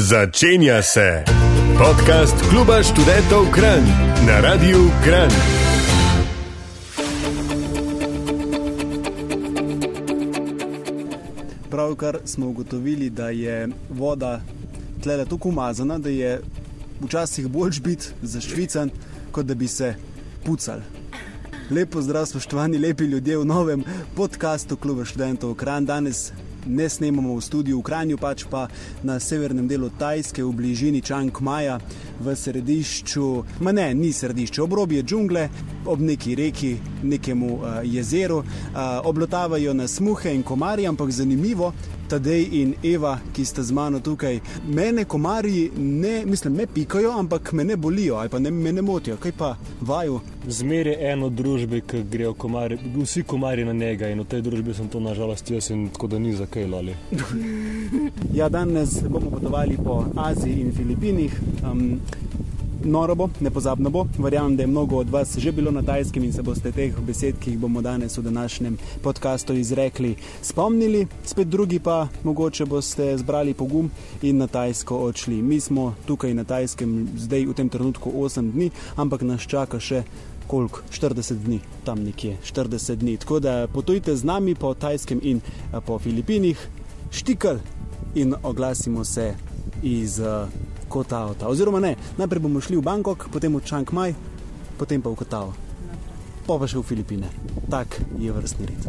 Začenja se podcast Kluba študentov Kran na Radiu Kran. Pravkar smo ugotovili, da je voda tlele tako umazana, da je včasih bolj biti zašvican, kot da bi se pucali. Lepo zdrav, spoštovani lepi ljudje v novem podkastu Kluba študentov Kran. Danes ne snemamo v studiu v Kranju, pač pa na severnem delu Tajske, v bližini Čang Maja, v središču, ma ne, ni središče, obrobje džungle, ob neki reki, nekemu uh, jezeru. Uh, oblotavajo nas muhe in komarji, ampak zanimivo. Tadej in Eva, ki sta z mano tukaj, mene komarji ne, mislim, me pikajo, ampak me ne bolijo ali pa ne, me ne motijo. Kaj pa vaju? Zmeraj je eno družbe, ki grejo komarji, vsi komarji na njega in v tej družbi sem to nažalost jaz in tako da ni za kaj lali. ja, danes bomo potovali po Aziji in Filipinih. Um, Noro bo, nepozabno bo. Verjamem, da je mnogo od vas že bilo na tajskem in se boste teh besed, ki jih bomo danes v današnjem podkastu izrekli, spomnili. Spet drugi pa mogoče boste zbrali pogum in na tajsko odšli. Mi smo tukaj na tajskem zdaj v tem trenutku 8 dni, ampak nas čaka še. Koliko? 40 dni, tam nekje, 40 dni. Tako da potujte z nami po Tajskem in po Filipinih, štikal in oglasimo se iz uh, Kotao. Oziroma ne, najprej bomo šli v Bangkok, potem v Čang Maj, potem pa v Kotao. Pa pa še v Filipine. Tak je vrstni red.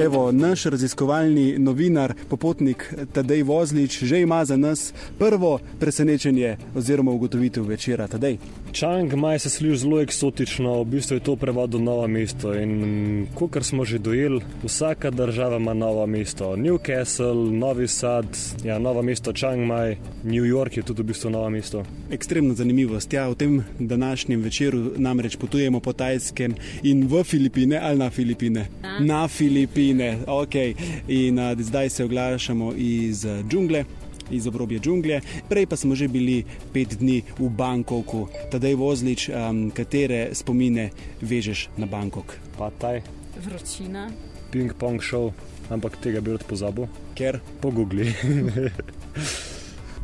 Evo, naš raziskovalni novinar, popotnik Tadej Vozlič, že ima za nas prvo presenečenje oziroma ugotovitev večera. Tadej. Čang Maj se sliši zelo eksotično, v bistvu je to prevod do novo mesto. In kot smo že dojeli, vsaka država ima novo mesto. Newcastle, Novi Sad, ja, novo mesto Čang Maj, New York je tudi v bistvu novo mesto. Ekstremna zanimivost. Ja, v tem današnjem večeru namreč potujemo po Tajskem in v Filipine ali na Filipine. A? Na Filipine. Okay. In uh, zdaj se oglašamo iz uh, džungle. Iz obrobja džungle, prej pa smo že bili pet dni v Bangkoku. Tadej vozlič, um, katere spomine vežeš na Bangkok? Pa taj. Vročina. Ping-pong šov, ampak tega bi rad pozabil. Ker? Pogugli.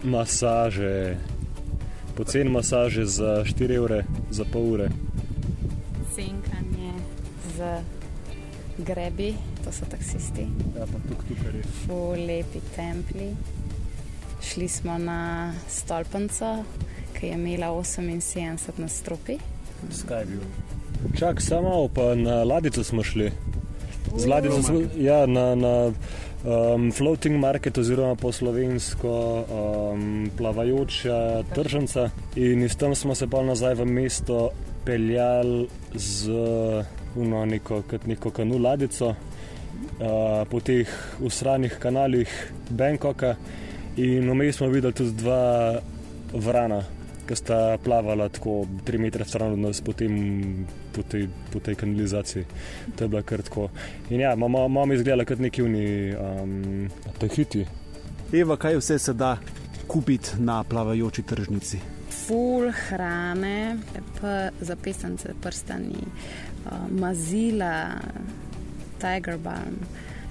masaže, poceni masaže za 4 ure, za pol ure. Cenkanje za grebi, to so taksisti. Ja, pa tukaj tukaj res. Fu lepi templi. Šli smo na stolpnico, ki je imela 78 nastropi. Skaj je bil? Čak samo, pa na ladico smo šli. Z ladico smo, ja, na, na um, floating market, oziroma po slovensko um, plavajoča tržnica. In iz tam smo se pa nazaj v mesto peljali z uno, neko, neko kanu ladico. Uh, po teh usranih kanalih Bangkoka, in vmes smo videli tudi dva vrana, ki sta plavala tako 3 metre stran od nas po, tem, po, tej, po tej kanalizaciji. To je bilo kar tako. In ja, imamo izgledali kot neki uni, um, te hiti. Eva, kaj vse se da kupiti na plavajoči tržnici? Ful hrane, pa za pesence prstani, uh, mazila. Tiger Balm.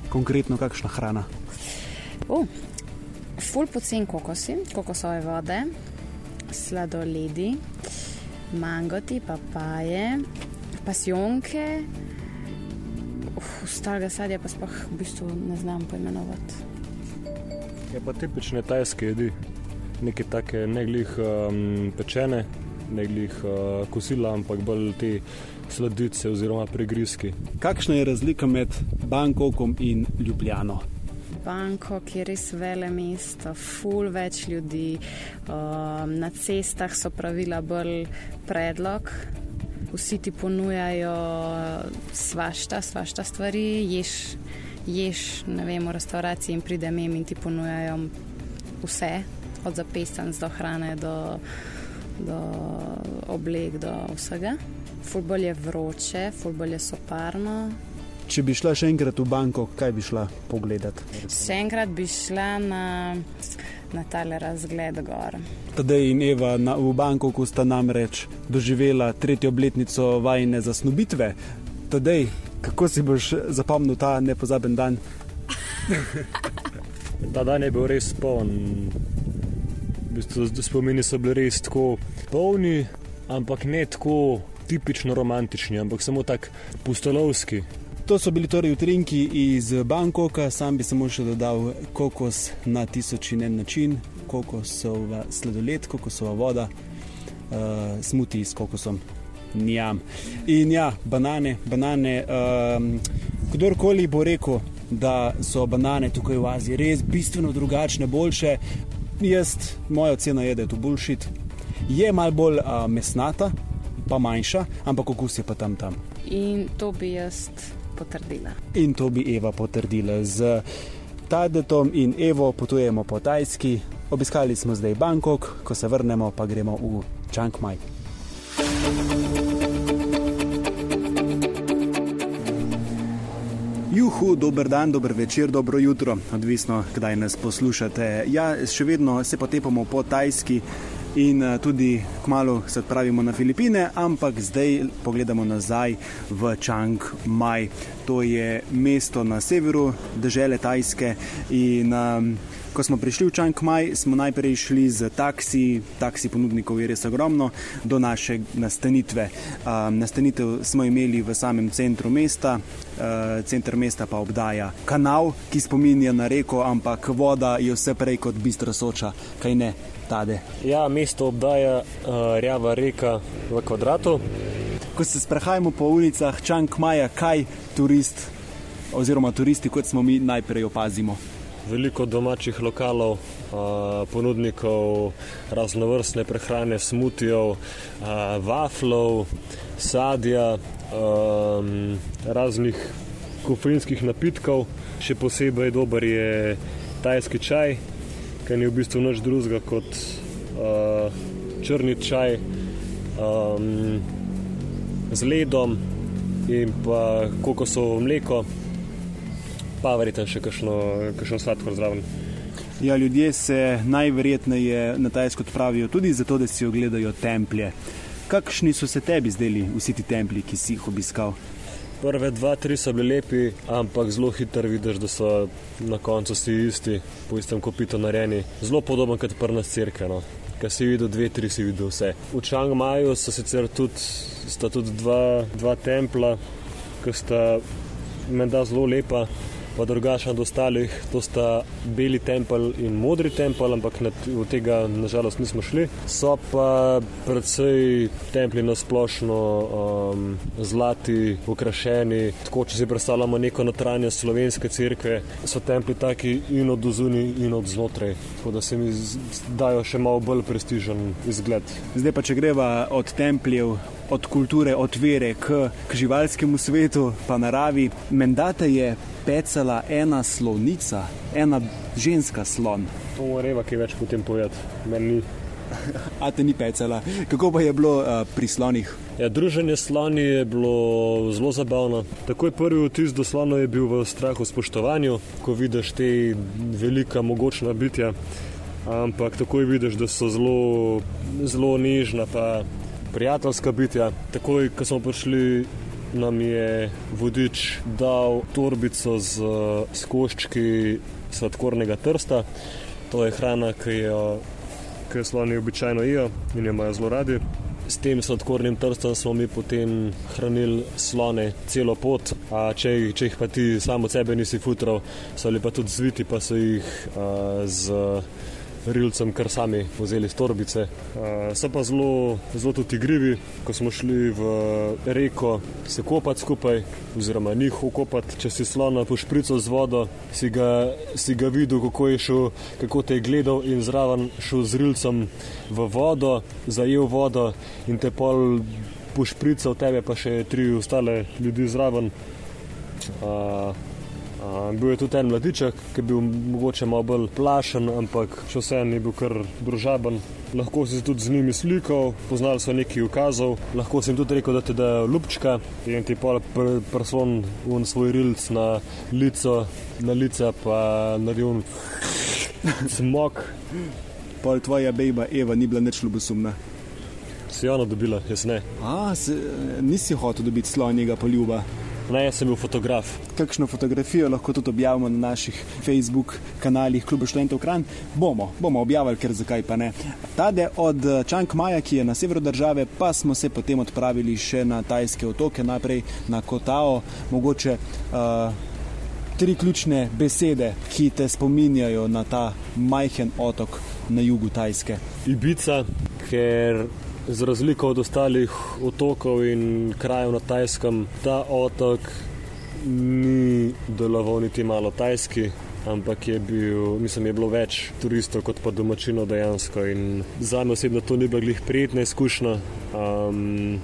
Konkretno, kakšna hrana? Uh, ful pocen kokosi, kokosove vode, sladoledi, mangoti, papaje, pasionke. Ostalega sadja pa sploh v bistvu ne znam poimenovati. Je pa tipične tajske jedi, neke take neglih um, pečene, neglih uh, kosila, ampak bolj te sladice oziroma prigrizki. Kakšna je razlika med Bangkokom in Ljubljano? Bangkok je res vele mesto, full več ljudi, um, na cestah so pravila bolj predlog. Vsi ti ponujajo svašta, svašta stvari, ješ, ješ ne vem, v restavraciji in pride mem in ti ponujajo vse, od zapestnic do hrane, do, do oblek, do vsega. Fulbol je vroče, fulbol je soparno. Če bi šla še enkrat v Bangkok, kaj bi šla pogledat? Še enkrat bi šla na, na tale razgled gor. Tadej in Eva na, v Bangkoku sta namreč doživela tretjo obletnico vajne zasnubitve. Tadej, kako si boš zapomnil ta nepozaben dan Ta dan je bil res poln. V bistvu, spomini so bili res tako polni, ampak ne tako tipično romantični, ampak samo tako pustolovski. To so bili torej utrinki iz Bangkoka, sam bi samo še dodal kokos na tisoč in en način, kokosova sladoled, kokosova voda, uh, smuti s kokosom. Njam. In ja, banane, banane. Um, kdorkoli bo rekel, da so banane tukaj v Aziji res bistveno drugačne, boljše, jaz, moja ocena je, da je to bullshit. Je mal bolj uh, mesnata, pa manjša, ampak okus je pa tam tam. In to bi jaz potrdila. In to bi Eva potrdila. Z Tadetom in Evo potujemo po Tajski, obiskali smo zdaj Bangkok, ko se vrnemo, pa gremo v Chiang Mai. Juhu, dober dan, dober večer, dobro jutro, odvisno, kdaj nas poslušate. Ja, še vedno se potepamo po Tajski in eh, tudi kmalo se odpravimo na Filipine, ampak zdaj pogledamo nazaj v Chiang Mai. To je mesto na severu države Tajske in um, Ko smo prišli v Chiang Mai, smo najprej šli z taksi, taksi ponudnikov je res ogromno, do naše nastanitve. Um, nastanitev smo imeli v samem centru mesta, uh, center mesta pa obdaja kanal, ki spominja na reko, ampak voda je vse prej kot bistra soča, kaj ne, tade. Ja, mesto obdaja uh, rjava reka v kvadratu. Ko se sprehajamo po ulicah Chiang Maja, kaj turist oziroma turisti, kot smo mi, najprej opazimo veliko domačih lokalov, ponudnikov raznovrstne prehrane, smutijev, vaflov, sadja, raznih kofeinskih napitkov. Še posebej dober je tajski čaj, ki ni v bistvu nič drugega kot črni čaj z ledom in pa kokosovo mleko pa verjetno še kakšno sladkor zraven. Ja, ljudje se najverjetneje na Tajsko odpravijo tudi zato, da si ogledajo templje. Kakšni so se tebi zdeli vsi ti templji, ki si jih obiskal? Prve dva, tri so bili lepi, ampak zelo hitro vidiš, da so na koncu vsi isti, po istem kopitu narejeni. Zelo podoben kot prna crkva. No. Kaj si videl, dve, tri si videl vse. V Čang Maju so sicer tudi, tudi dva, dva templa, ki sta menda zelo lepa pa drugačen od ostalih. To sta beli tempelj in modri tempelj, ampak v tega nažalost nismo šli. So pa predvsej templji na splošno um, zlati, ukrašeni. Tako, če si predstavljamo neko notranje slovenske cerkve, so templji taki in od zunaj in od znotraj. Tako da se mi dajo še malo bolj prestižen izgled. Zdaj pa, če greva od templjev od kulture, od vere k, k živalskemu svetu, pa naravi. Mendate je pecala ena slonica, ena ženska slon. To mora reva, kaj več potem povedati, meni. A te ni pecala. Kako pa je bilo uh, pri slonih? Ja, druženje sloni je bilo zelo zabavno. Takoj prvi vtis do slona je bil v strahu spoštovanju, ko vidiš te velika, mogočna bitja. Ampak takoj vidiš, da so zelo, zelo nežna, pa prijateljska bitja. Takoj, ko smo prišli, nam je vodič dal torbico z koščki sladkornega trsta. To je hrana, ki jo, ki jo sloni običajno jedo in jo imajo zelo radi. S tem sladkornim trstom smo mi potem hranili slone celo pot, a če, če jih pa ti samo sebe nisi futral, so bili pa tudi zviti, pa so jih a, z rilcem, kar sami vzeli iz torbice. Uh, so pa zelo, zelo tudi igrivi, ko smo šli v reko se kopati skupaj, oziroma njih ukopati. Če si slona pošprico z vodo, si ga, si ga videl, kako je šel, kako te je gledal in zraven šel z rilcem v vodo, zajel vodo in te pol pošprico v tebe, pa še tri ostale ljudi zraven. Uh, bil je tudi en mladiček, ki je bil mogoče malo bolj plašen, ampak še vseeno je bil kar družaben. Lahko si tudi z njimi slikal, poznali so nekaj ukazov, lahko si jim tudi rekel, da ti da lupčka in ti pa pr prson v svoj rilc na lico, na lice pa naredil smok. Pol tvoja bejba Eva ni bila nič ljubosumna. Si ona dobila, jaz ne. A, se, nisi hotel dobiti slonjega poljuba. Ne, jaz sem bil fotograf. Kakšno fotografijo lahko tudi objavimo na naših Facebook kanalih Kluba študentov Kran? Bomo, bomo objavili, ker zakaj pa ne. Tade od Čank Maja, ki je na severu države, pa smo se potem odpravili še na tajske otoke, najprej na Kotao, mogoče uh, tri ključne besede, ki te spominjajo na ta majhen otok na jugu Tajske. Ibica, ker za razliko od ostalih otokov in krajev na Tajskem, ta otok ni deloval niti malo tajski. Ampak je, bil, mislim, je bilo več turistov kot pa domačino dejansko. Za me osebno to ni bila glih prijetna izkušnja, um,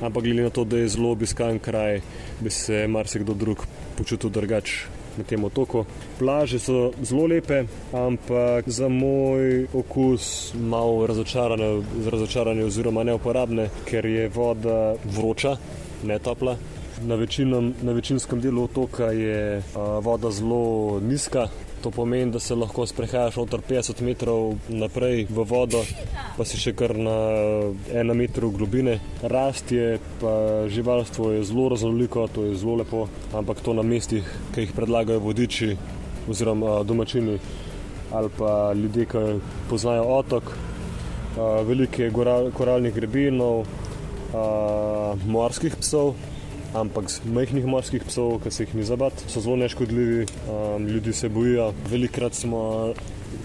ampak glede na to, da je zelo obiskan kraj, bi se marsikdo drug počutil drugače na tem otoku. Plaže so zelo lepe, ampak za moj okus malo razočarane, razočarane oziroma neuporabne, ker je voda vroča, ne topla. Na, večinom, na večinskem delu otoka je a, voda zelo nizka, To pomeni, da se lahko sprehajaš od 50 metrov naprej v vodo, pa si še kar na enem metru globine. Rast je, pa živalstvo je zelo raznoliko, to je zelo lepo, ampak to na mestih, ki jih predlagajo vodiči oziroma domačini ali pa ljudje, ki poznajo otok. Veliko je koralnih grebinov, morskih psov ampak z majhnih morskih psov, ki se jih ni zabat, so zelo neškodljivi, um, ljudi se bojijo. Velikrat smo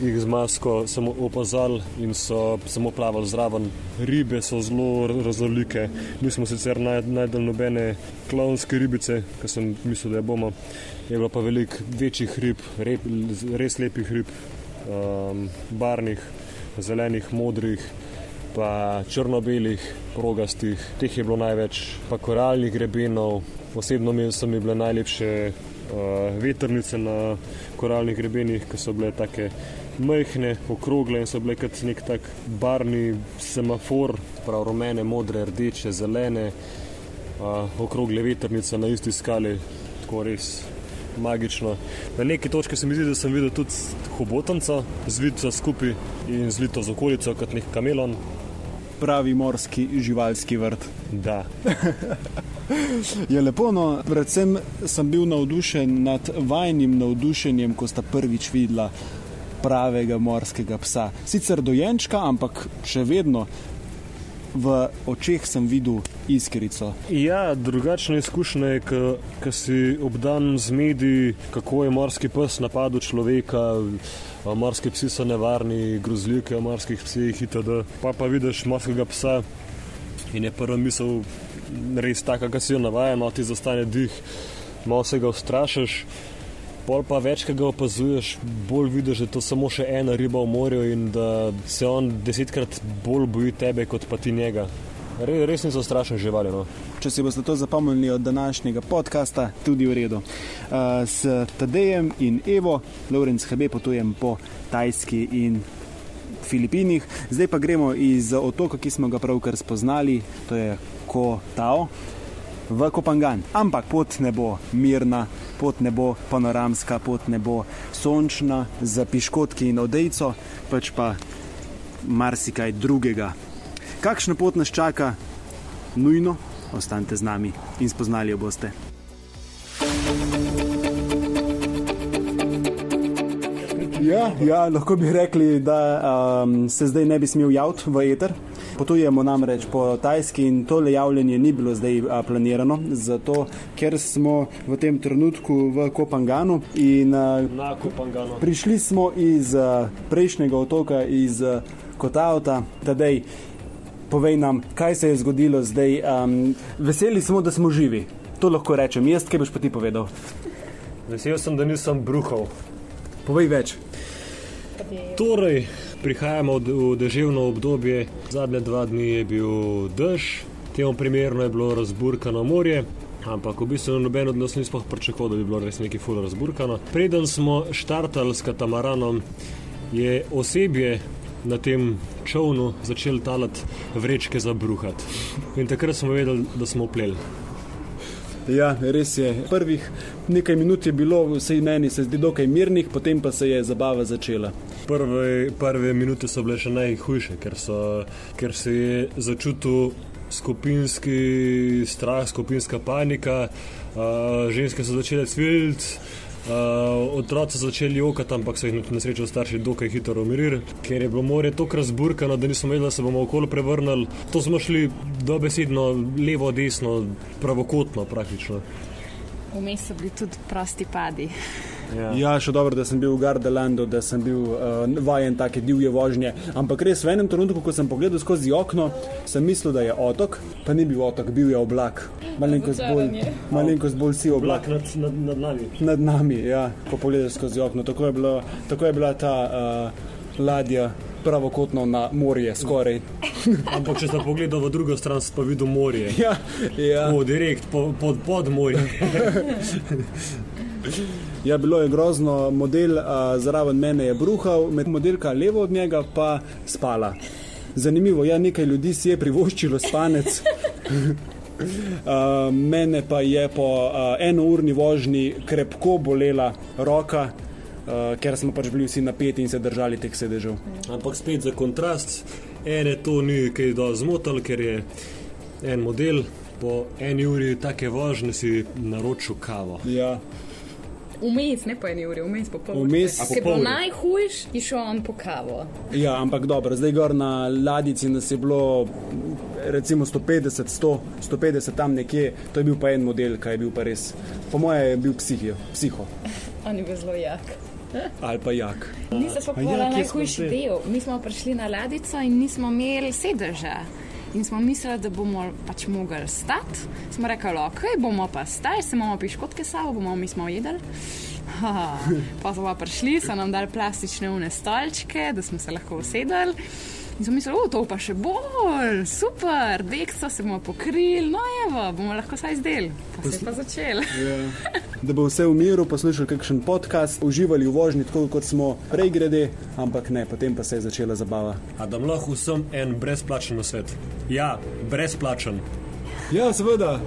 jih z masko samo opazali in so samo plavali zraven. Ribe so zelo raznolike. Nismo sicer najdel nobene klovnske ribice, ki sem mislil, da je bomo. Je bilo pa veliko večjih rib, rep, res lepih rib, um, barnih, zelenih, modrih pa črno-belih, progastih, teh je bilo največ, pa koralnih grebenov. Osebno mi so mi bile najlepše uh, veternice na koralnih grebenih, ki so bile tako majhne, okrogle in so bile kot nek tak barni semafor, prav rumene, modre, rdeče, zelene, uh, okrogle veternice na isti skali, tako res. Magično. Na neki točki se mi zdi, da sem videl tudi hobotanca, zvito skupaj in zlito z okolico, kot nek kamelon, pravi morski živalski vrt. Da. je lepo, no, predvsem sem bil navdušen nad vajnim navdušenjem, ko sta prvič videla pravega morskega psa. Sicer dojenčka, ampak še vedno. V očeh sem videl iskrico. Ja, drugačna izkušnja je, ko si obdan z mediji, kako je morski pes napadel človeka morski psi so nevarni, grozljivke o morskih psih itd. Pa pa vidiš morskega psa in je prva misel res taka, ki si jo navajen, ti zastane dih, malo se ga ustrašiš. Pol pa več, ki ga opazuješ, bolj vidiš, da je to samo še ena riba v morju in da se on desetkrat bolj boji tebe, kot pa ti njega. Re, res niso strašne živali. No. Če si boste to zapomnili od današnjega podcasta, tudi v redu. Uh, s Tadejem in Evo, Lorenz Hebe, potujem po Tajski in Filipinih. Zdaj pa gremo iz otoka, ki smo ga pravkar spoznali, to je Kotao. V Kopangan. Ampak pot ne bo mirna, pot ne bo panoramska, pot ne bo sončna, za piškotki in odejco, pač pa marsikaj drugega. Kakšna pot nas čaka, nujno, ostanite z nami in spoznali jo boste. Ja, ja, lahko bi rekli, da um, se zdaj ne bi smel javiti v eter. Potujemo namreč po Tajski in tole javljanje ni bilo zdaj a, planirano, zato ker smo v tem trenutku v Kopanganu. In, a, Kopanganu. Prišli smo iz a, prejšnjega otoka, iz Kotauta, tadej povej nam, kaj se je zgodilo zdaj. Um, veseli smo, da smo živi. To lahko rečem. Jaz, kaj boš pa ti povedal? Vesel sem, da nisem bruhal. Povej več. Torej, prihajamo v deževno obdobje. Zadnje dva dni je bil dež, temu primerno je bilo razburkano morje. Ampak v bistvu noben od nas ni sploh pričakoval, da bi bilo res nekaj fulno razburkano. Preden smo štartali s katamaranom, je osebje na tem čovnu začel talati vrečke za bruhat. In takrat smo vedeli, da smo upleli. Ja, res je. Prvih nekaj minut je bilo, vse meni se zdi, dokaj mirnih, potem pa se je zabava začela. Prve, prve minute so bile še najhujše, ker, so, ker se je začutil skupinski strah, skupinska panika. uh, ženske so začele cviliti. Uh, otroci so začeli jokati, ampak so jih na srečo starši dokaj hitro umirili, ker je bilo morje tako razburkano, da nismo vedeli, da se bomo okoli prevrnili. To smo šli dobesedno levo, desno, pravokotno praktično. Vmes so bili tudi prosti padi. Ja. ja, še dobro, da sem bil v Gardalandu, da sem bil uh, vajen take divje vožnje. Ampak res v enem trenutku, ko sem pogledal skozi okno, sem mislil, da je otok, pa ni bil otok, bil je oblak. Malenkost bolj, malenkost bolj si oblak. Nad, nad, nad nami. Nad nami, ja, ko pogledaš skozi okno. Tako je, bilo, tako je bila ta uh, ladja. Pravokotno na morje, skoraj. Ampak, če si pogledal v drugo stran, pa videl morje. Ja, ja. O, direkt pod, pod, pod morje. Ja, bilo je grozno, model uh, zraven mene je bruhal, med modelka levo od njega pa spala. Zanimivo, ja, nekaj ljudi si je privoščilo spanec. Uh, mene pa je po uh, enourni vožnji krepko bolela roka, uh, ker smo pač bili vsi napeti in se držali teh sedežev. Ampak spet za kontrast, ene to ni kaj do zmotil, ker je en model po eni uri take vožnje si naročil kavo. Ja. Vmes, ne po eni uri, vmes po pol ure. Če bo najhujš, je šel on po kavo. Ja, ampak dobro, zdaj gor na ladici nas je bilo recimo 150, 100, 150 tam nekje, to je bil pa en model, kaj je bil pa res. Po moje je bil psihijo, psiho. On je bil zelo jak. Ali pa jak. Nisem pa povedal najhujši del. Mi smo prišli na ladico in nismo imeli sedeža. In smo mislili, da bomo pač mogli stati. Smo rekli, ok, bomo pa stali, se bomo piškotke sabo, bomo mi smo jedli. Pa so pa prišli, so nam dali plastične une stolčke, da smo se lahko usedeli. In smo mislili, da to pa še bolj, super, dekso se bomo pokrili, no evo, bomo lahko saj izdel. Pa se je pa začel. Ja. Da bo vse v miru, poslušali kakšen podcast, uživali v vožnji, tako kot smo prej grede, ampak ne, potem pa se je začela zabava. A da lahko vsem en brezplačen svet. Ja, brezplačen. Ja, seveda.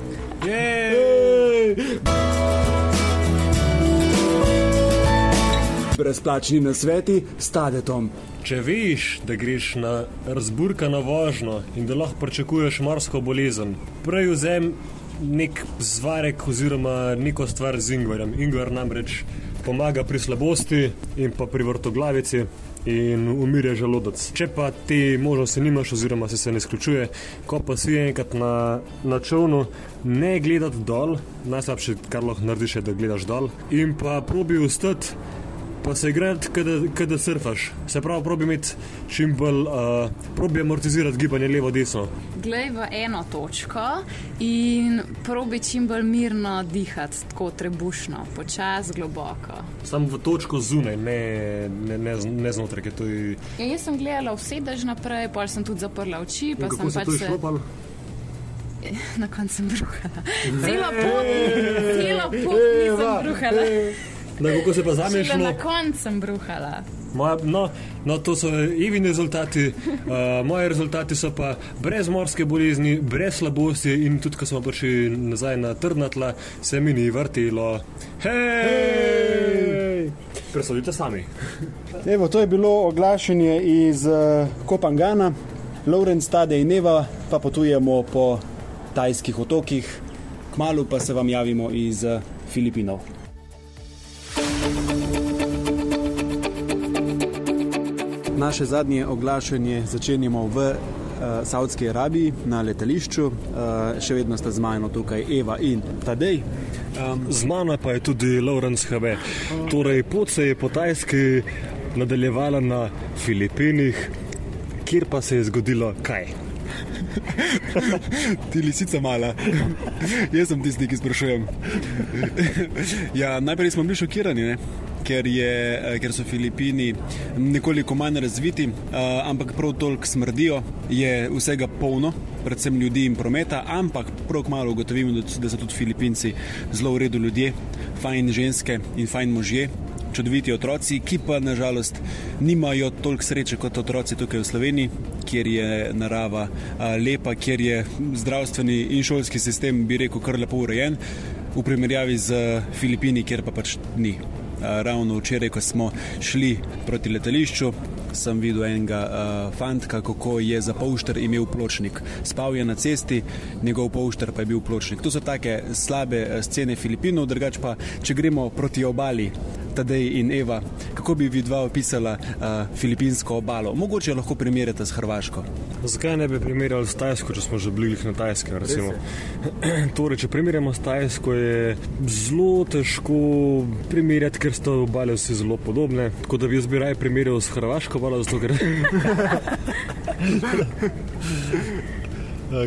Brezplačni na sveti s tadetom. Če veš, da greš na razburkano vožnjo in da lahko pričakuješ morsko bolezen, prej vzem nek zvarek oziroma neko stvar z ingverjem. Ingver namreč pomaga pri slabosti in pa pri vrtoglavici. In umirja želodec. Če pa te možnosti nimaš, oziroma se, se ne izključuje, ko pa si enkrat na, na čovnu, ne gledati dol, najslabše, kar lahko narediš, je, da gledaš dol, in pa probi ustati pa se igrati, kaj da surfaš. Se pravi, probi imeti čim bolj, uh, probi amortizirati gibanje levo-desno. Glej v eno točko in probi čim bolj mirno dihati, tako trebušno, počasi, globoko. Sam v točko zunaj, ne, ne, ne, ne znotraj. Je... Ja, jaz sem gledala vse drž naprej, pa sem tudi zaprla oči. Pa sem pač se... Na koncu sem bruhala. Celo pot, celo pot nisem bruhala. Na kako se pa zameš? Na koncu sem bruhala. Moja, no, no, to so evini rezultati. Uh, moji rezultati so pa brez morske bolezni, brez slabosti in tudi, ko smo prišli nazaj na trdna tla, se mi ni vrtelo. Hej! Hey! Presodite sami. Evo, to je bilo oglašanje iz uh, Kopangana, Lorenz, Tade in Neva, pa potujemo po tajskih otokih, kmalo pa se vam javimo iz uh, Filipinov. Naše zadnje oglašanje začenjamo v uh, Saudski Arabiji na letališču, uh, še vedno sta z mano tukaj Eva in Tadej. Um, z mano pa je tudi Lawrence Habe. Torej, pot se je po Tajski nadaljevala na Filipinih, kjer pa se je zgodilo kaj. Ti lisica mala. Jaz sem tisti, ki sprašujem. ja, najprej smo bili šokirani. Ne? Ker, je, eh, ker so Filipini nekoliko manj razviti, uh, ampak prav toliko smrdijo, je vsega polno, predvsem ljudi in prometa, ampak prav malo ugotovimo, da so tudi Filipinci zelo v redu ljudje, fajn ženske in fajn možje. Čudoviti otroci, ki pa nažalost nimajo toliko sreče kot otroci tukaj v Sloveniji, kjer je narava a, lepa, kjer je zdravstveni in šolski sistem, bi rekel, kar lepo urejen, v primerjavi z Filipini, kjer pa pač ni ravno včeraj, ko smo šli proti letališču, sem videl enega uh, fantka, kako je za polšter imel pločnik. Spal je na cesti, njegov polšter pa je bil pločnik. To so take slabe scene Filipinov, drugače pa, če gremo proti obali. Tadej in Eva, kako bi vi dva opisala uh, filipinsko obalo? Mogoče lahko primerjate s Hrvaško. Zakaj ne bi primerjali s Tajsko, če smo že bili na Tajskem? torej, če primerjamo s Tajsko, je zelo težko primerjati, ker so obale vsi zelo podobne. Tako da bi jaz bi raje primerjal s Hrvaško obalo, zato ker.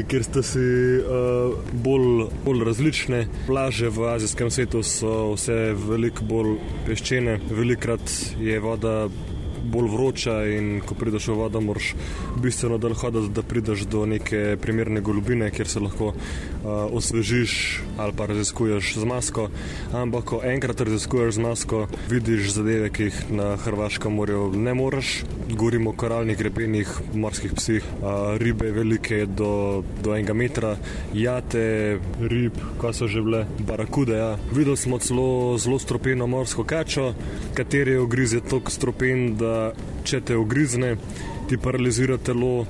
Ker sta si uh, bolj, bolj različne. Plaže v azijskem svetu so vse veliko bolj peščene, velikrat je voda bolj vroča in ko prideš v vodo, moraš bistveno dlje hoditi, da prideš do neke primerne golubine, kjer se lahko uh, osvežiš ali pa raziskuješ z masko. Ampak, ko enkrat raziskuješ z masko, vidiš zadeve, ki jih na Hrvaškem morju ne moreš. Govorimo o koralnih grebenih, morskih psih, uh, ribe velike do, do enega metra, jate, rib, kaj so že bile, barakude. Ja. Videli smo celo zelo stropeno morsko kačo, kateri je ogriz je toliko stropen, da če te ogrizne, ti paralizira telo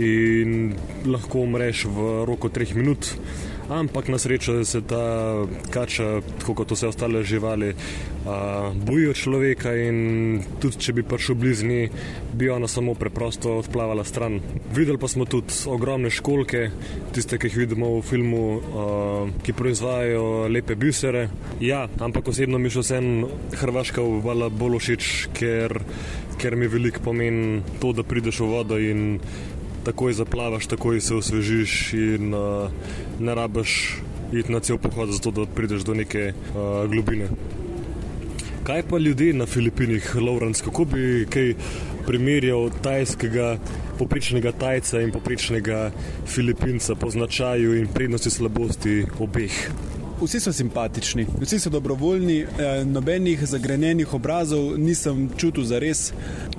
in lahko umreš v roku treh minut. Ampak na srečo se ta kača, tako kot vse ostale živali, uh, bojijo človeka in tudi če bi prišel blizu, bi ona samo preprosto odplavala stran. Videli pa smo tudi ogromne školke, tiste, ki jih vidimo v filmu, uh, ki proizvajajo lepe bisere. Ja, ampak osebno mi še vsem Hrvaška uvala bolj všeč, ker ker mi veliko pomeni to, da prideš v vodo in takoj zaplavaš, takoj se osvežiš in uh, ne rabiš iti na cel pohod, zato da prideš do neke uh, globine. Kaj pa ljudje na Filipinih, Lawrence, kako bi kaj primerjal tajskega, poprečnega tajca in poprečnega Filipinca po značaju in prednosti slabosti obeh? Vsi so simpatični, vsi so dobrovoljni, eh, nobenih zagrenjenih obrazov nisem čutil za res.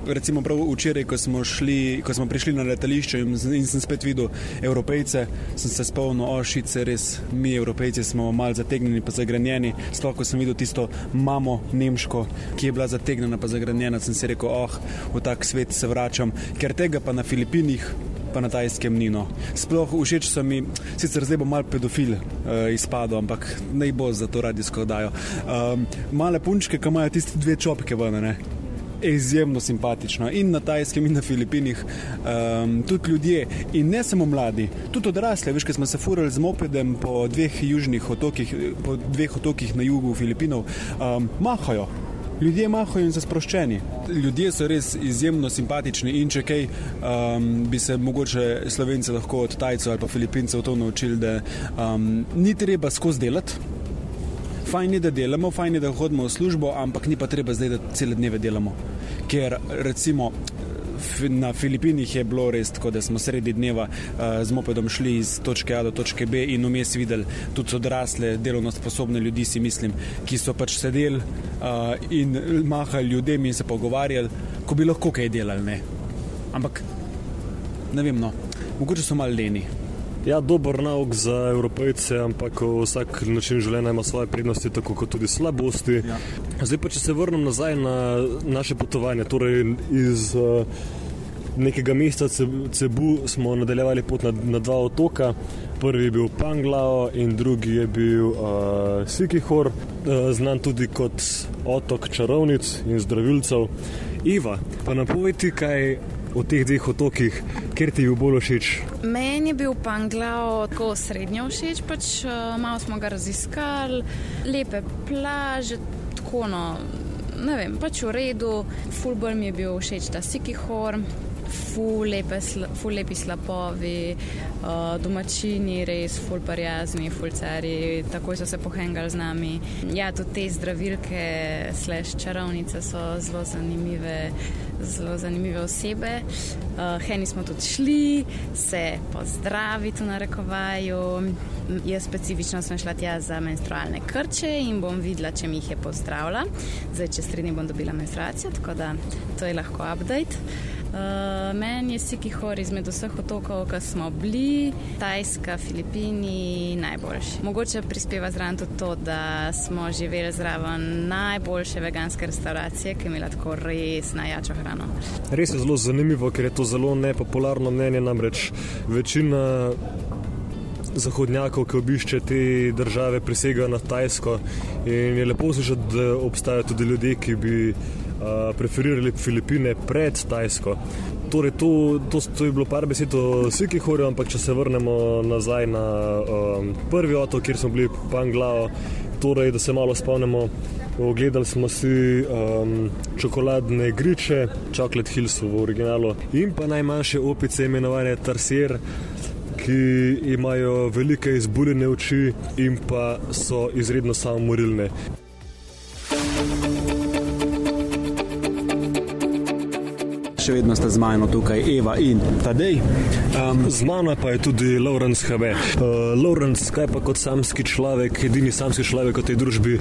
Recimo prav včeraj, ko smo, šli, ko smo prišli na letališče in, in sem spet videl evropejce, sem se spomnil, ošice, res mi, evropejci, smo malo zategnjeni, pa zagrenjeni. Sploh, ko sem videl tisto mamo nemško, ki je bila zategnjena, pa zagrenjena, sem si rekel, oh, v tak svet se vračam, ker tega pa na Filipinih pa na tajskem nino. Sploh všeč so mi, sicer zdaj bo mal pedofil uh, izpadel, ampak naj bo za to radijsko oddajo. Um, male punčke, ki imajo tiste dve čopke ven, ne. Izjemno simpatično in na Tajskem, in na Filipinih, um, tudi ljudje, in ne samo mladi, tudi odrasli. Veš, kaj smo se furali z mopedem po dveh južnih otokih, po dveh otokih na jugu Filipinov, um, mahajo, ljudje mahajo in so sproščeni. Ljudje so res izjemno simpatični in če kaj, um, bi se mogoče slovenci lahko od Tajcev ali pa Filipincev to naučili, da um, ni treba skozi delati. Fajn je, da delamo, fajn je, da hodimo v službo, ampak ni pa treba zdaj, da cele dneve delamo. Ker recimo na Filipinih je bilo res tako, da smo sredi dneva uh, z mopedom šli iz točke A do točke B in vmes videli tudi odrasle, delovno sposobne ljudi, si mislim, ki so pač sedeli uh, in mahali ljudem in se pogovarjali, ko bi lahko kaj delali. Ne. Ampak ne vem, no, mogoče so malo leni. Ja, dober nauk za evropejce, ampak vsak način življenja ima svoje prednosti, tako kot tudi slabosti. Ja. Zdaj pa, če se vrnem nazaj na naše potovanje, torej iz uh, nekega mesta Cebu smo nadaljevali pot na, na dva otoka. Prvi je bil Panglao in drugi je bil uh, Sikihor, uh, znan tudi kot otok čarovnic in zdravilcev. Iva, pa napovedi, kaj o teh dveh otokih, kjer ti je bil bolj všeč? Meni je bil Panglao tako srednjo všeč, pač uh, malo smo ga raziskali, lepe plaže, tako no, ne vem, pač v redu. Fulbol mi je bil všeč ta Sikihor. Ful, lepe, ful lepi slapovi, uh, domačini, res ful prijazni, fulcari, takoj so se pohengali z nami. Ja, tudi te zdravilke, slash čarovnice so zelo zanimive zelo zanimive osebe. Uh, Heni smo tudi šli, se pozdraviti v narekovaju. Jaz specifično sem šla tja za menstrualne krče in bom videla, če mi jih je pozdravila. Zdaj, čez tri dni bom dobila menstruacijo, tako da to je lahko update. Uh, meni je Sikihor izmed vseh otokov, ki smo bili, Tajska, Filipini, najboljši. Mogoče prispeva zraven tudi to, da smo živeli zraven najboljše veganske restauracije, ki ima tako res najjačo hrano. Res je zelo zanimivo, ker je to zelo nepopularno mnenje, namreč večina. Zahodnjakov, ki obišče te države, prisegajo na Tajsko. In je lepo slišati, da obstajajo tudi ljudje, ki bi preferirali Filipine pred Tajsko. Torej, to, to, to je bilo par besed o Sikihorju, ampak če se vrnemo nazaj na um, prvi otok, kjer smo bili Panglao, torej, da se malo spomnimo. Ogledali smo si um, čokoladne griče, Chocolate Hills v originalu, in pa najmanjše opice, imenovane Tarsier, ki imajo velike izbuljene oči in pa so izredno samomorilne. Še vedno sta z mano tukaj Eva in Tadej. Um, z mano pa je tudi Lawrence Habe. Uh, Lawrence, kaj pa kot samski človek, edini samski človek v tej družbi,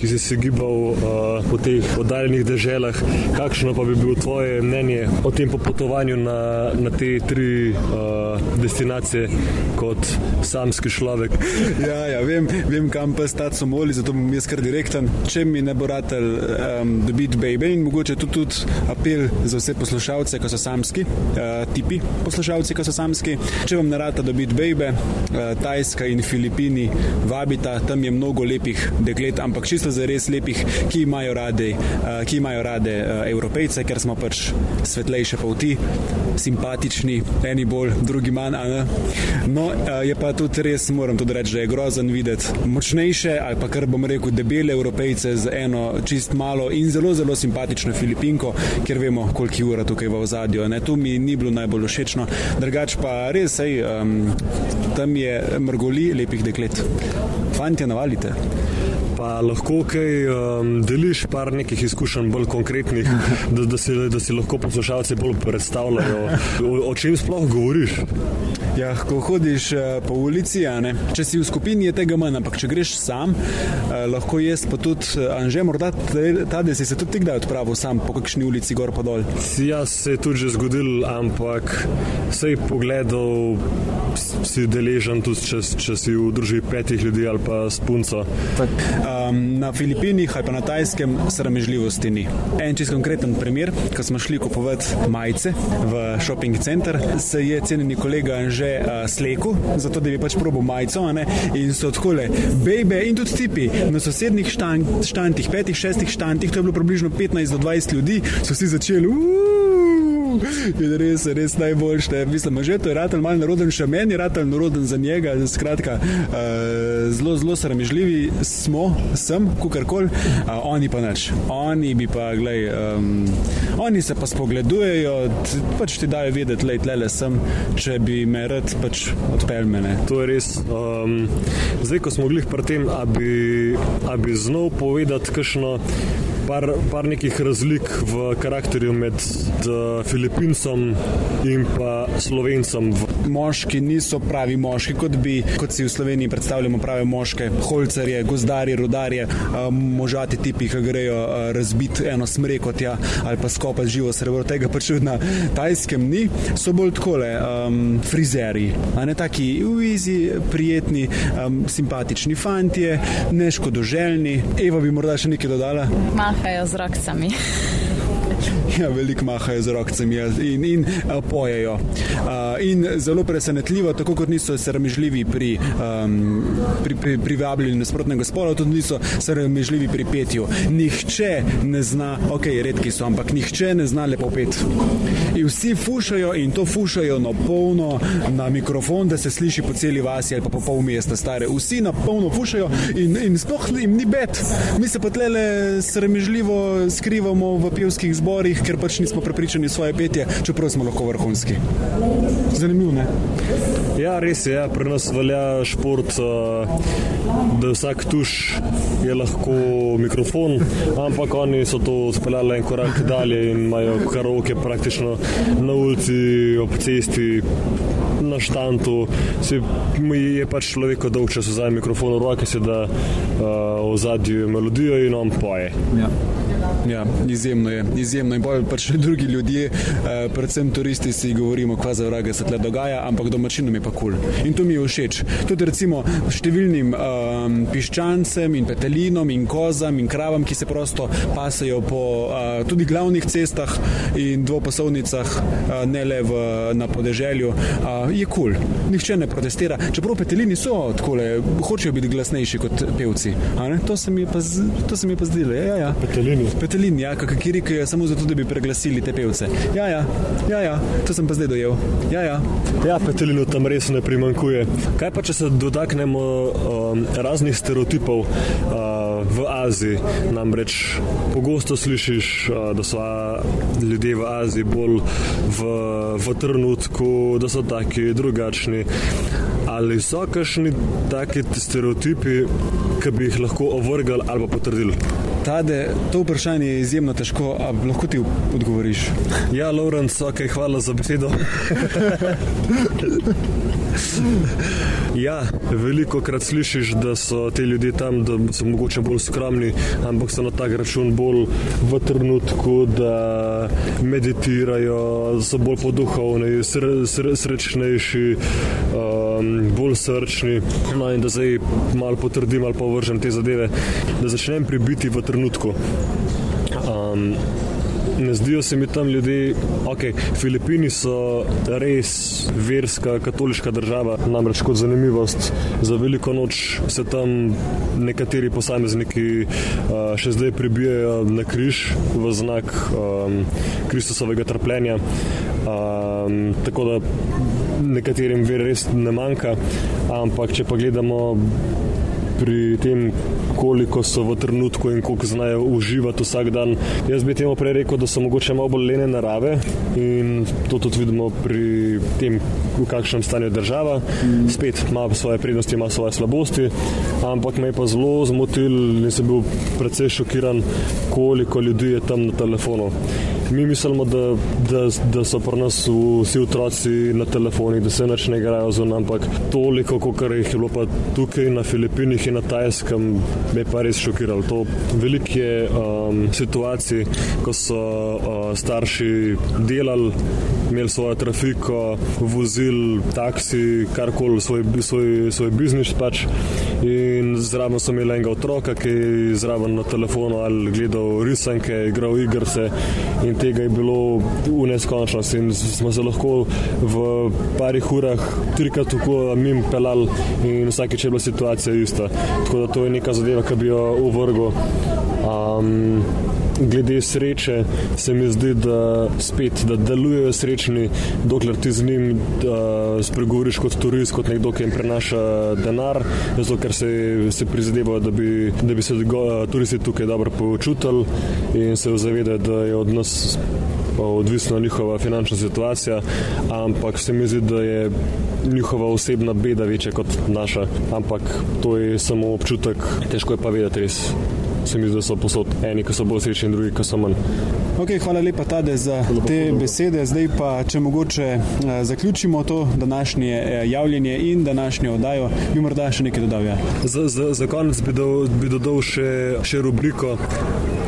ki si se gibal uh, po teh oddaljenih deželah, kakšno pa bi bilo tvoje mnenje o tem popotovanju na, na te tri uh, destinacije kot samski človek? ja, ja, vem, vem kam pa stati so moli, zato bom jaz kar direkten. Če mi ne bo ratelj um, dobiti baby in mogoče tudi, tudi apel za vse poslušalce poslušalce, ko so samski, uh, tipi poslušalci, ko so samski. Če vam narata dobiti bejbe, uh, Tajska in Filipini vabita, tam je mnogo lepih deklet, ampak čisto za res lepih, ki imajo rade, uh, ki imajo rade uh, evropejce, ker smo pač svetlejše poti, simpatični, eni bolj, drugi manj. No, uh, je pa tudi res, moram tudi reči, da je grozen videti močnejše ali pa kar bom rekel, debele evropejce z eno čist malo in zelo, zelo simpatično Filipinko, ker vemo, koliko ura tu tukaj v ozadju. Ne, tu mi ni bilo najbolj všečno, drugač pa res, ej, um, tam je mrgoli lepih deklet. Fantje, navalite. Lahko kaj um, deliš, par nekih izkušenj, bolj konkretnih, da, da, si, da si lahko poslušalci bolj predstavljajo, o, o čem sploh govoriš. Ja, ko hodiš uh, po ulici, če si v skupini, je tega manj, ampak če greš sam, uh, lahko jaz pa tudi, uh, anže, morda ta, da si se tudi kdaj odpravil sam po kakšni ulici gor pa dol. Jaz se je tudi že zgodil, ampak vsej pogledal si deležen tudi, če, če si v družbi petih ljudi ali pa s punco. Um, na Filipinih ali pa na Tajskem sramežljivosti ni. En čist konkreten primer, ko smo šli kupovati majice v shopping center, se je cenjeni kolega Anže že uh, sleku, zato da bi pač probo majico, in so odhole, bebe in tudi tipi na sosednjih štantih, petih, šestih štantih, to je bilo približno 15 do 20 ljudi, so si začeli. In res, res najboljše. Mislim, že to je ratelj malo naroden, še meni je ratelj naroden za njega. Skratka, uh, zelo, zelo sramežljivi smo, sem, kukorkoli, uh, oni pa nič. Oni bi pa, gledaj, um, oni se pa spogledujejo, pač ti dajo vedeti, lej, tle sem, če bi me rad pač odpel mene. To je res. Um, zdaj, ko smo bili pri tem, abi, abi znov povedati, kakšno par, par nekih razlik v karakterju med Filipincem in pa Slovencem. Moški niso pravi moški, kot bi, kot si v Sloveniji predstavljamo, prave moške, holcerje, gozdarje, rodarje, možati tipi, ki grejo razbiti eno smreko tja ali pa skopati živo srebro. Tega pač na tajskem ni, so bolj takole, um, frizeri, a ne taki uizi, prijetni, um, simpatični fantje, neškodoželjni. Eva bi morda še nekaj dodala. Ma mahajo z rokami. Ja, veliko mahajo z rokami in, in uh, pojejo. Uh, in zelo presenetljivo, tako kot niso sramežljivi pri, um, pri, pri, pri vabljenju nasprotnega spola, tudi niso sramežljivi pri petju. Nihče ne zna, ok, redki so, ampak nihče ne zna lepo pet. In vsi fušajo in to fušajo na polno, na mikrofon, da se sliši po celi vasi ali pa po pol mesta stare. Vsi na polno fušajo in, in sploh jim ni bed. Mi se pa tlele sramežljivo skrivamo v pevskih zborih, ker pač nismo prepričani v svoje petje, čeprav smo lahko vrhunski. Zanimivo, ne? Ja, res je, ja, pri nas velja šport, eh, da vsak tuš je lahko mikrofon, ampak oni so to speljali en korak dalje in imajo karaoke praktično na ulici, ob cesti. Na štantu si, je pač človek dolg čas za mikrofon v roki, se da uh, v zadnji melodijo in on poje. Ja. Ja, izjemno je, izjemno je. Bolj pač drugi ljudje, eh, predvsem turisti, si govorimo, kva za vrage se tle dogaja, ampak domačinom je pa kul. Cool. In to mi je všeč. Tudi recimo številnim um, piščancem in petelinom in kozam in kravam, ki se prosto pasajo po uh, tudi glavnih cestah in dvopasovnicah, uh, ne le v, na podeželju, uh, je kul. Cool. Nihče ne protestira. Čeprav petelini so tako, hočejo biti glasnejši kot pevci. To se mi je pa, pa zdelo. Ja, ja, ja. Petelini. Petelini, ja, kakšni riki, samo zato, da bi preglasili te pevce. Ja, ja, ja, ja, to sem pa zdaj dojel. Ja, ja. ja petelinu tam res ne primankuje. Kaj pa, če se dotaknemo um, raznih stereotipov uh, v Aziji? Namreč pogosto slišiš, uh, da so ljudje v Aziji bolj v, v trenutku, da so taki drugačni. Ali so kakšni taki stereotipi, ki bi jih lahko ovrgali ali potrdili? Tade, to vprašanje je izjemno težko, ali lahko ti odgovoriš? Ja, Lorenz, ok, hvala za besedo. ja, veliko krat slišiš, da so ti ljudje tam, da so mogoče bolj skromni, ampak so na tak račun bolj v trenutku, da meditirajo, so bolj poduhovni, sre, sre, srečnejši. Um, bolj srčni. No, in da zdaj malo potrdim ali pa vržem te zadeve, da začnem pribiti v trenutku. Um, ne zdijo se mi tam ljudje, ok, Filipini so res verska, katoliška država, namreč kot zanimivost. Za veliko noč se tam nekateri posamezniki uh, še zdaj pribijajo na križ v znak um, Kristusovega trpljenja. Um, tako da nekaterim ver res ne manjka, ampak če pa gledamo pri tem, koliko so v trenutku in koliko znajo uživati vsak dan. Jaz bi temu prej rekel, da so mogoče malo bolj lene narave in to tudi vidimo pri tem, v kakšnem stanju je država. Spet ima svoje prednosti, ima svoje slabosti, ampak me je pa zelo zmotil in sem bil precej šokiran, koliko ljudi je tam na telefonu. Mi mislimo, da, da, da so pri nas vsi otroci na telefonih, da se neč ne igrajo zunaj, ampak toliko, kot jih je bilo pa tukaj na Filipinih in na Tajskem, me je pa res šokiralo. To veliko je um, situacij, ko so uh, starši delali, imeli svojo trafiko, vozili taksi, karkoli, svoj, svoj, svoj biznis pač. In zraven so imeli enega otroka, ki je zraven na telefonu ali gledal risanke, igral igrice in tega je bilo v neskončnosti. In smo se lahko v parih urah trikrat tako mim pelali in vsakeč je bila situacija ista. Tako da to je neka zadeva, ki bi jo uvrgal. Um, glede sreče, se mi zdi, da spet da delujejo srečni, dokler ti z njim uh, spregovoriš kot turist, kot nekdo, ki jim prenaša denar, zato ker se, se prizadevajo, da, da bi se uh, turisti tukaj dobro počutili in se zavedajo, da je od nas. Odvisna njihova finančna situacija, ampak se mi zdi, da je njihova osebna beda večja kot naša. Ampak to je samo občutek, težko je pa vedeti res se mi zdi, da so posod eni, ki so bolj srečni, drugi, ki so manj. Okay, hvala lepa, Tade, za te besede. Zdaj pa, če mogoče uh, zaključimo to današnje uh, javljanje in današnjo oddajo, bi morda še nekaj dodal. Ja. Za, za, za konec bi, do, bi dodal še, še rubriko.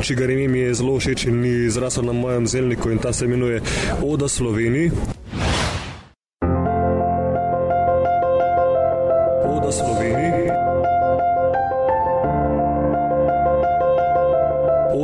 Če ga ime mi je zelo všeč in ni zrasel na mojem zelniku, in ta se imenuje Oda Sloveniji.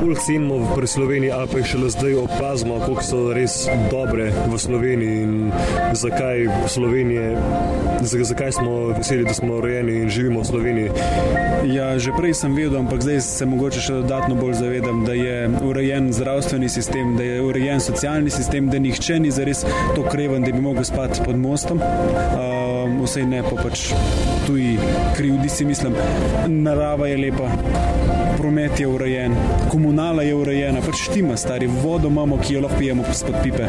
bolj cenimo v Sloveniji, ali pa jih šele zdaj opazimo, koliko so res dobre v Sloveniji in zakaj Slovenije, zakaj smo veseli, da smo rojeni in živimo v Sloveniji. Ja, že prej sem vedel, ampak zdaj se mogoče še dodatno bolj zavedam, da je urejen zdravstveni sistem, da je urejen socialni sistem, da nihče ni zares to kreven, da bi mogel spati pod mostom. Um, vse ne pa pač tuji krivdi, si mislim. Narava je lepa, promet je urejen, komunala je urejena, pač štima, stari vodo imamo, ki jo lahko pijemo spod pipe.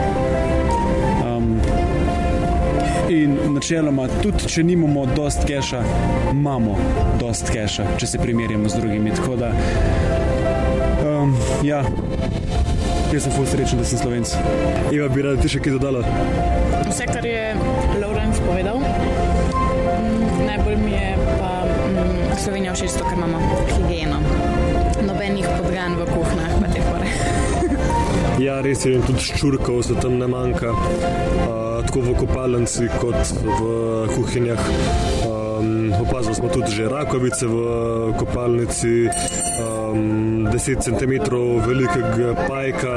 Um, in načeloma, tudi če nimamo dost keša, imamo dost keša, če se primerjamo z drugimi. Tako da. Um, Ja, jaz sem full srečen, da sem slovenc. Eva, bi rad ti še kaj dodala? Vse, kar je Lorenz povedal. Najbolj mi je Slovenija všeč ker imamo higieno. Nobenih podgan v kuhnah, pa te pore. Ja, res je, in tudi ščurkov se tam ne manjka, uh, tako v kopalnici kot v kuhinjah. Um, opazili smo tudi že rakovice v kopalnici, um, 10 cm velikega pajka,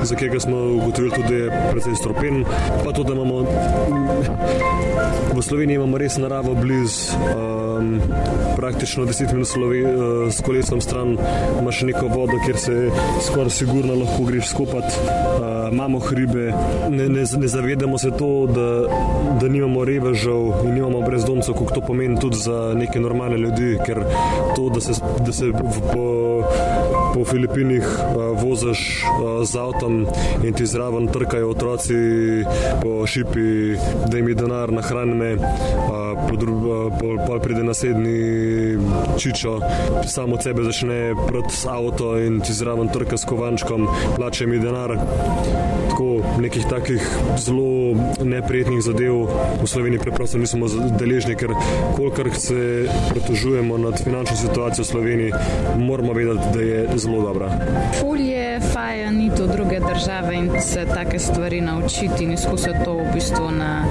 za katerega smo ugotovili tudi, da je precej stropen. Pa to, da imamo v Sloveniji imamo res naravo blizu. Um, praktično 10 minut slovi, uh, s kolesom stran imaš neko vodo, kjer se skoraj sigurno lahko greš skopat. Uh, imamo hribe, ne, ne, ne zavedamo se to, da, da nimamo revežev in nimamo brezdomcev, kako to pomeni tudi za neke normalne ljudi, ker to, da se, da se v, po, po Filipinih voziš z avtom in ti zraven trkajo otroci po šipi, da jim je denar na hranjene, pol, pol pride naslednji čičo, samo od sebe začne proti avto in ti zraven trka s kovančkom, plače mi denar. Tako nekih takih zelo neprijetnih zadev v Sloveniji preprosto nismo deležni, ker kolikor se pretožujemo nad finančno situacijo v Sloveniji, moramo vedeti, da je zelo dobra. Ful je faja ni to druge države in se take stvari naučiti in izkusiti to v bistvu na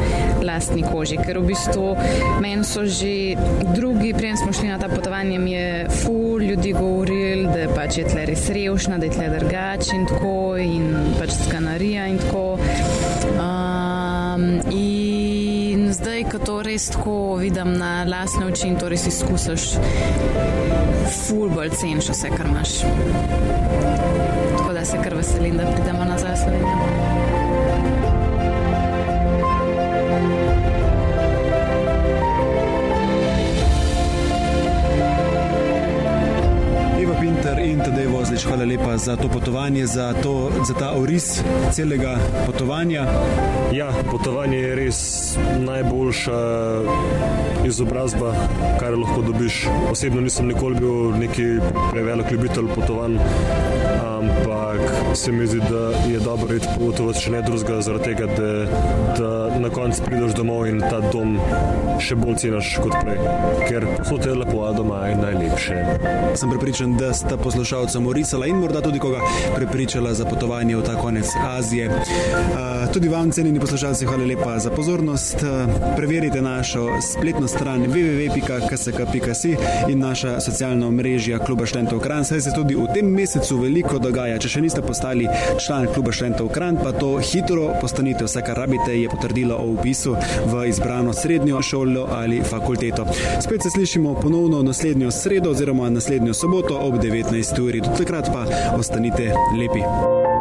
lastni koži. Ker v bistvu meni so že drugi, prej smo šli na ta potovanje, mi je ful ljudi govorili, da pač je tle res revšna, da je tle drugače in tako in pač skanarija in tako. Um, in zdaj, ko to res tako vidim na lastne oči in to res izkusiš, ful bolj ceniš vse, kar imaš. Tako da se kar veselim, da pridemo nazaj v Slovenijo. In Tadej Vozlič, hvala lepa za to potovanje, za, to, za ta oris celega potovanja. Ja, potovanje je res najboljša izobrazba, kar lahko dobiš. Osebno nisem nikoli bil neki prevelik ljubitelj potovanj, ampak se mi zdi, da je dobro iti potovati še ne drugega, zaradi tega, da, da na koncu prideš domov in ta dom še bolj ceniš kot prej. Ker so te lepo, a doma je najlepše. Sem prepričan, da sta poslušalca Morisala in morda tudi koga prepričala za potovanje v ta konec Azije. Uh, tudi vam, cenjeni poslušalci, hvala lepa za pozornost. Uh, preverite našo spletno stran www.ksk.si in naša socialna mrežja Kluba študentov Kran. Saj se tudi v tem mesecu veliko dogaja. Če še niste postali član Kluba študentov Kran, pa to hitro postanite. Vse, kar rabite, je potrdilo o upisu v izbrano srednjo šolo ali fakulteto. Spet se slišimo ponovno naslednjo sredo oziroma naslednjo soboto ob 19. uri. Do takrat pa ostanite lepi.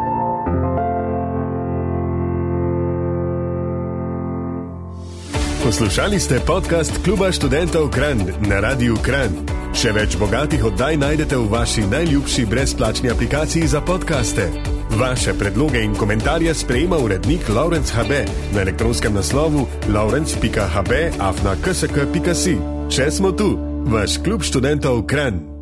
Poslušali ste podcast Kluba študentov Kran na Radiu Kran. Še več bogatih oddaj najdete v vaši najljubši brezplačni aplikaciji za podkaste. Vaše predloge in komentarje sprejema urednik Laurence HB na elektronskem naslovu laurence.hb afna ksk.si. Če smo tu, vaš klub študentov Kran.